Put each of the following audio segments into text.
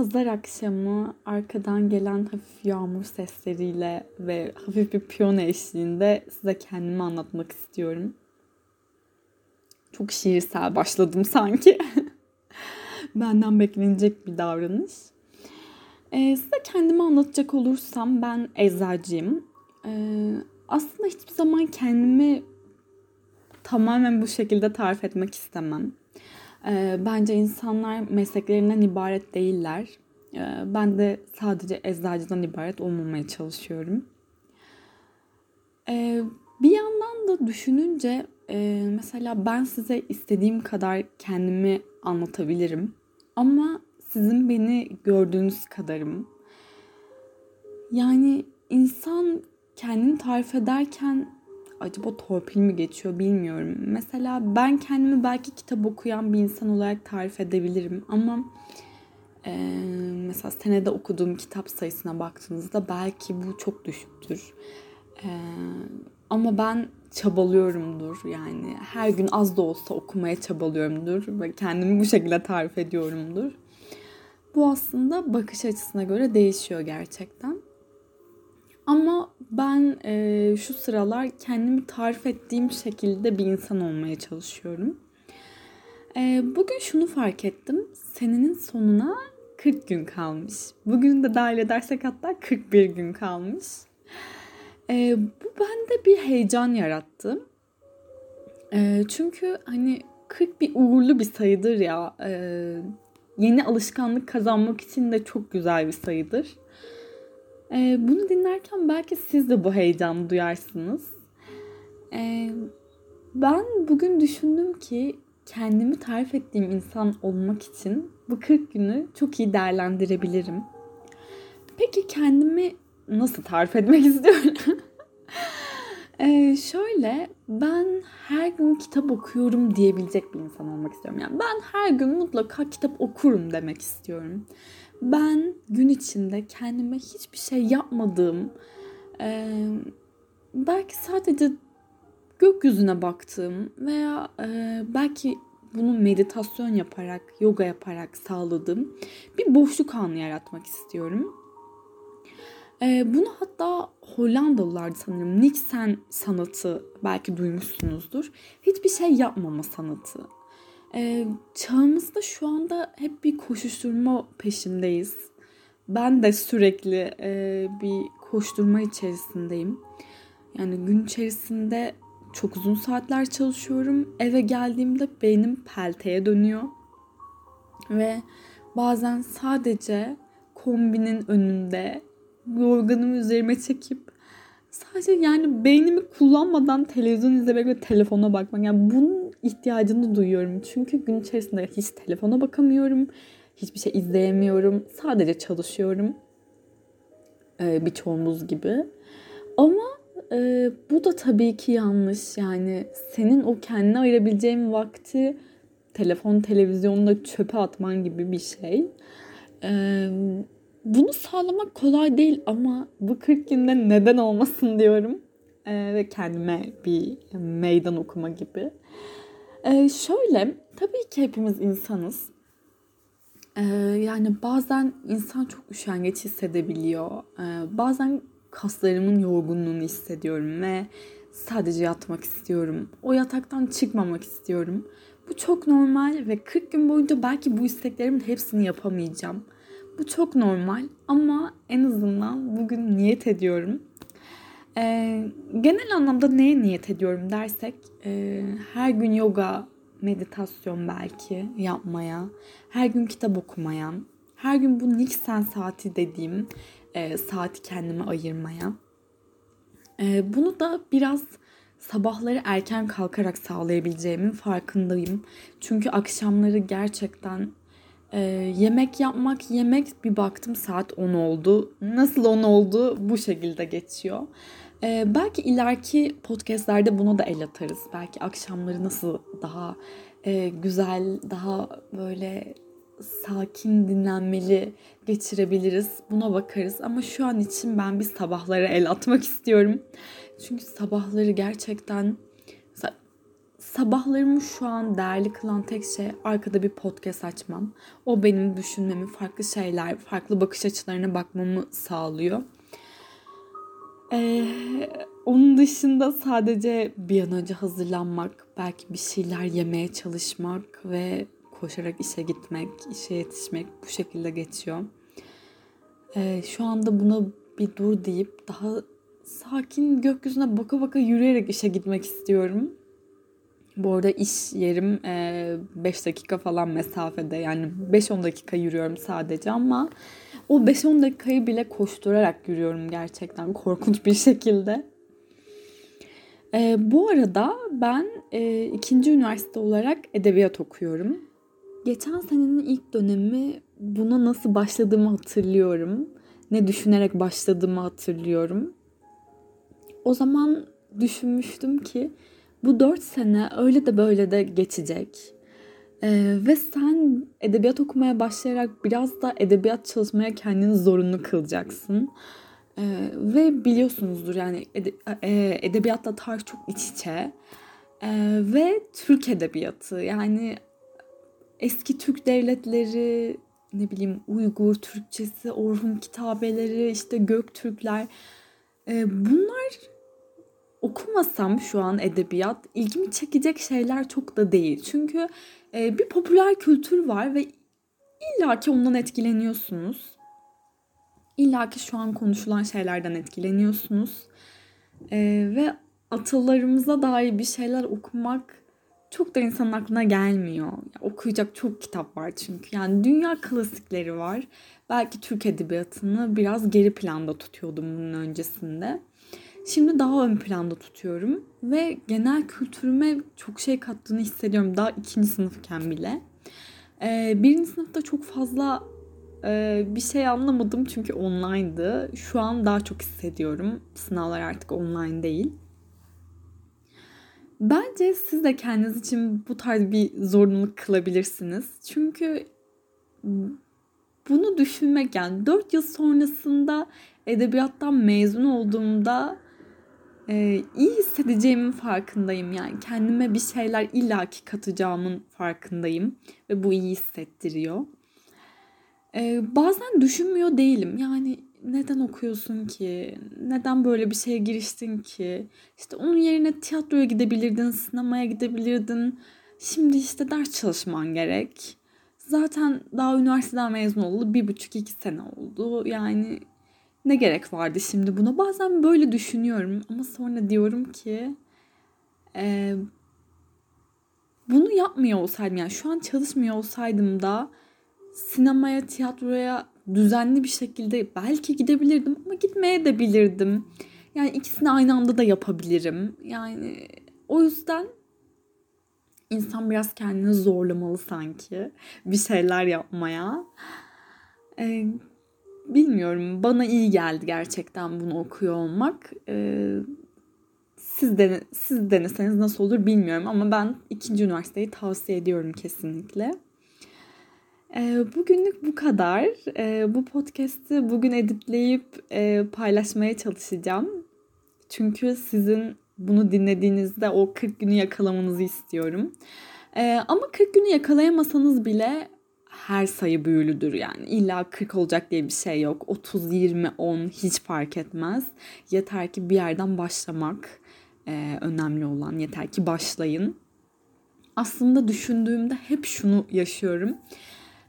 pazar akşamı arkadan gelen hafif yağmur sesleriyle ve hafif bir piyano eşliğinde size kendimi anlatmak istiyorum. Çok şiirsel başladım sanki. Benden beklenecek bir davranış. Ee, size kendimi anlatacak olursam ben eczacıyım. Ee, aslında hiçbir zaman kendimi tamamen bu şekilde tarif etmek istemem. Ee, bence insanlar mesleklerinden ibaret değiller. Ee, ben de sadece eczacıdan ibaret olmamaya çalışıyorum. Ee, bir yandan da düşününce e, mesela ben size istediğim kadar kendimi anlatabilirim. Ama sizin beni gördüğünüz kadarım. Yani insan kendini tarif ederken acaba torpil mi geçiyor bilmiyorum. Mesela ben kendimi belki kitap okuyan bir insan olarak tarif edebilirim ama e, mesela senede okuduğum kitap sayısına baktığınızda belki bu çok düşüktür. E, ama ben çabalıyorumdur yani her gün az da olsa okumaya çabalıyorumdur ve kendimi bu şekilde tarif ediyorumdur. Bu aslında bakış açısına göre değişiyor gerçekten. Ama ben e, şu sıralar kendimi tarif ettiğim şekilde bir insan olmaya çalışıyorum. E, bugün şunu fark ettim. Senenin sonuna 40 gün kalmış. Bugün de dahil edersek hatta 41 gün kalmış. E, bu bende bir heyecan yarattı. E, çünkü hani 40 bir uğurlu bir sayıdır ya. E, yeni alışkanlık kazanmak için de çok güzel bir sayıdır. Ee, bunu dinlerken belki siz de bu heyecanı duyarsınız. Ee, ben bugün düşündüm ki kendimi tarif ettiğim insan olmak için bu 40 günü çok iyi değerlendirebilirim. Peki kendimi nasıl tarif etmek istiyorum? ee, şöyle ben her gün kitap okuyorum diyebilecek bir insan olmak istiyorum. Yani ben her gün mutlaka kitap okurum demek istiyorum ben gün içinde kendime hiçbir şey yapmadığım, e, belki sadece gökyüzüne baktığım veya e, belki bunu meditasyon yaparak, yoga yaparak sağladığım bir boşluk anı yaratmak istiyorum. E, bunu hatta Hollandalılardı sanırım. Niksen sanatı belki duymuşsunuzdur. Hiçbir şey yapmama sanatı. Ee, çağımızda şu anda hep bir koşuşturma peşindeyiz. Ben de sürekli e, bir koşturma içerisindeyim. Yani gün içerisinde çok uzun saatler çalışıyorum. Eve geldiğimde beynim pelteye dönüyor. Ve bazen sadece kombinin önünde yorganımı üzerime çekip sadece yani beynimi kullanmadan televizyon izlemek ve telefona bakmak. Yani bunun ihtiyacını duyuyorum. Çünkü gün içerisinde hiç telefona bakamıyorum. Hiçbir şey izleyemiyorum. Sadece çalışıyorum. Ee, birçoğumuz gibi. Ama e, bu da tabii ki yanlış. Yani senin o kendine ayırabileceğin vakti telefon, televizyonda çöpe atman gibi bir şey. Ee, bunu sağlamak kolay değil ama bu 40 günde neden olmasın diyorum. Ee, ve kendime bir meydan okuma gibi. Ee, şöyle, tabii ki hepimiz insanız. Ee, yani bazen insan çok üşengeç hissedebiliyor. Ee, bazen kaslarımın yorgunluğunu hissediyorum ve sadece yatmak istiyorum. O yataktan çıkmamak istiyorum. Bu çok normal ve 40 gün boyunca belki bu isteklerimin hepsini yapamayacağım. Bu çok normal ama en azından bugün niyet ediyorum. Ee, genel anlamda neye niyet ediyorum dersek e, her gün yoga, meditasyon belki yapmaya, her gün kitap okumaya, her gün bu Niksen saati dediğim e, saati kendime ayırmaya. E, bunu da biraz sabahları erken kalkarak sağlayabileceğimin farkındayım. Çünkü akşamları gerçekten e, yemek yapmak, yemek bir baktım saat 10 oldu. Nasıl 10 oldu bu şekilde geçiyor. E, belki ileriki podcastlerde buna da el atarız. Belki akşamları nasıl daha e, güzel, daha böyle sakin, dinlenmeli geçirebiliriz. Buna bakarız. Ama şu an için ben bir sabahlara el atmak istiyorum. Çünkü sabahları gerçekten sabahlarımı şu an değerli kılan tek şey arkada bir podcast açmam. O benim düşünmemi, farklı şeyler, farklı bakış açılarına bakmamı sağlıyor. Ee, onun dışında sadece bir an önce hazırlanmak, belki bir şeyler yemeye çalışmak ve koşarak işe gitmek, işe yetişmek bu şekilde geçiyor. Ee, şu anda buna bir dur deyip daha sakin gökyüzüne baka baka yürüyerek işe gitmek istiyorum. Bu arada iş yerim 5 dakika falan mesafede yani 5-10 dakika yürüyorum sadece ama o 5-10 dakikayı bile koşturarak yürüyorum gerçekten korkunç bir şekilde. E, bu arada ben e, ikinci üniversite olarak edebiyat okuyorum. Geçen senenin ilk dönemi buna nasıl başladığımı hatırlıyorum. Ne düşünerek başladığımı hatırlıyorum. O zaman düşünmüştüm ki bu dört sene öyle de böyle de geçecek. Ee, ve sen edebiyat okumaya başlayarak biraz da edebiyat çalışmaya kendini zorunlu kılacaksın. Ee, ve biliyorsunuzdur yani ede, e, edebiyatla tarih çok iç içe. Ee, ve Türk edebiyatı yani eski Türk devletleri ne bileyim Uygur Türkçesi, Orhun kitabeleri, işte Göktürkler. Ee, bunlar okumasam şu an edebiyat ilgimi çekecek şeyler çok da değil. Çünkü e, bir popüler kültür var ve illaki ondan etkileniyorsunuz. İlla ki şu an konuşulan şeylerden etkileniyorsunuz. E, ve atalarımıza dair bir şeyler okumak çok da insanın aklına gelmiyor. Ya, okuyacak çok kitap var çünkü. Yani dünya klasikleri var. Belki Türk edebiyatını biraz geri planda tutuyordum bunun öncesinde. Şimdi daha ön planda tutuyorum ve genel kültürüme çok şey kattığını hissediyorum daha ikinci sınıfken bile. Ee, birinci sınıfta çok fazla e, bir şey anlamadım çünkü online'dı. Şu an daha çok hissediyorum. Sınavlar artık online değil. Bence siz de kendiniz için bu tarz bir zorunluluk kılabilirsiniz. Çünkü bunu düşünmek yani 4 yıl sonrasında edebiyattan mezun olduğumda e, iyi hissedeceğimin farkındayım. Yani kendime bir şeyler illaki katacağımın farkındayım. Ve bu iyi hissettiriyor. E, bazen düşünmüyor değilim. Yani neden okuyorsun ki? Neden böyle bir şeye giriştin ki? İşte onun yerine tiyatroya gidebilirdin, sinemaya gidebilirdin. Şimdi işte ders çalışman gerek. Zaten daha üniversiteden mezun oldu. Bir buçuk iki sene oldu. Yani ne gerek vardı şimdi buna? Bazen böyle düşünüyorum ama sonra diyorum ki e, bunu yapmıyor olsaydım yani şu an çalışmıyor olsaydım da sinemaya, tiyatroya düzenli bir şekilde belki gidebilirdim ama gitmeye de bilirdim. Yani ikisini aynı anda da yapabilirim. Yani o yüzden insan biraz kendini zorlamalı sanki bir şeyler yapmaya. Ee, bilmiyorum bana iyi geldi gerçekten bunu okuyor olmak. Ee, siz, dene, siz deneseniz nasıl olur bilmiyorum ama ben ikinci üniversiteyi tavsiye ediyorum kesinlikle. Ee, bugünlük bu kadar. Ee, bu podcast'i bugün editleyip e, paylaşmaya çalışacağım. Çünkü sizin bunu dinlediğinizde o 40 günü yakalamanızı istiyorum. Ee, ama 40 günü yakalayamasanız bile her sayı büyülüdür yani. İlla 40 olacak diye bir şey yok. 30, 20, 10 hiç fark etmez. Yeter ki bir yerden başlamak e, önemli olan. Yeter ki başlayın. Aslında düşündüğümde hep şunu yaşıyorum.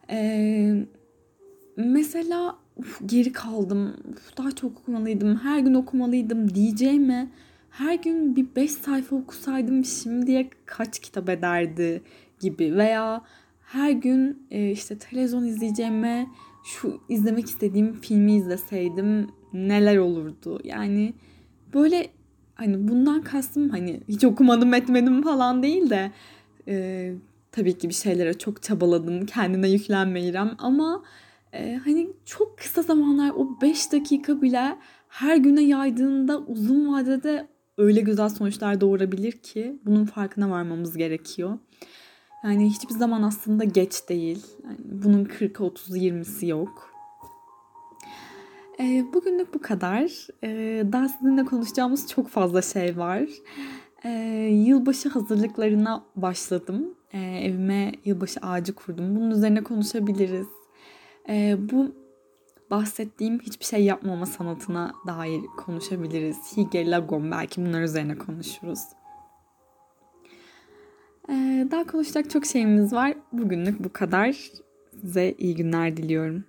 E, mesela uf, geri kaldım. Uf, daha çok okumalıydım. Her gün okumalıydım diyeceğime her gün bir 5 sayfa okusaydım şimdiye kaç kitap ederdi gibi veya her gün e, işte televizyon izleyeceğime şu izlemek istediğim filmi izleseydim neler olurdu. Yani böyle hani bundan kastım hani hiç okumadım etmedim falan değil de e, tabii ki bir şeylere çok çabaladım kendine yüklenmeyirem ama e, hani çok kısa zamanlar o 5 dakika bile her güne yaydığında uzun vadede öyle güzel sonuçlar doğurabilir ki bunun farkına varmamız gerekiyor. Yani hiçbir zaman aslında geç değil. Yani bunun 40, 30, 20'si yok. E, bugünlük bu kadar. E, daha sizinle konuşacağımız çok fazla şey var. Ee, yılbaşı hazırlıklarına başladım. Ee, evime yılbaşı ağacı kurdum. Bunun üzerine konuşabiliriz. Ee, bu bahsettiğim hiçbir şey yapmama sanatına dair konuşabiliriz. Hige, Lagom belki bunlar üzerine konuşuruz. Ee, daha konuşacak çok şeyimiz var. Bugünlük bu kadar. Size iyi günler diliyorum.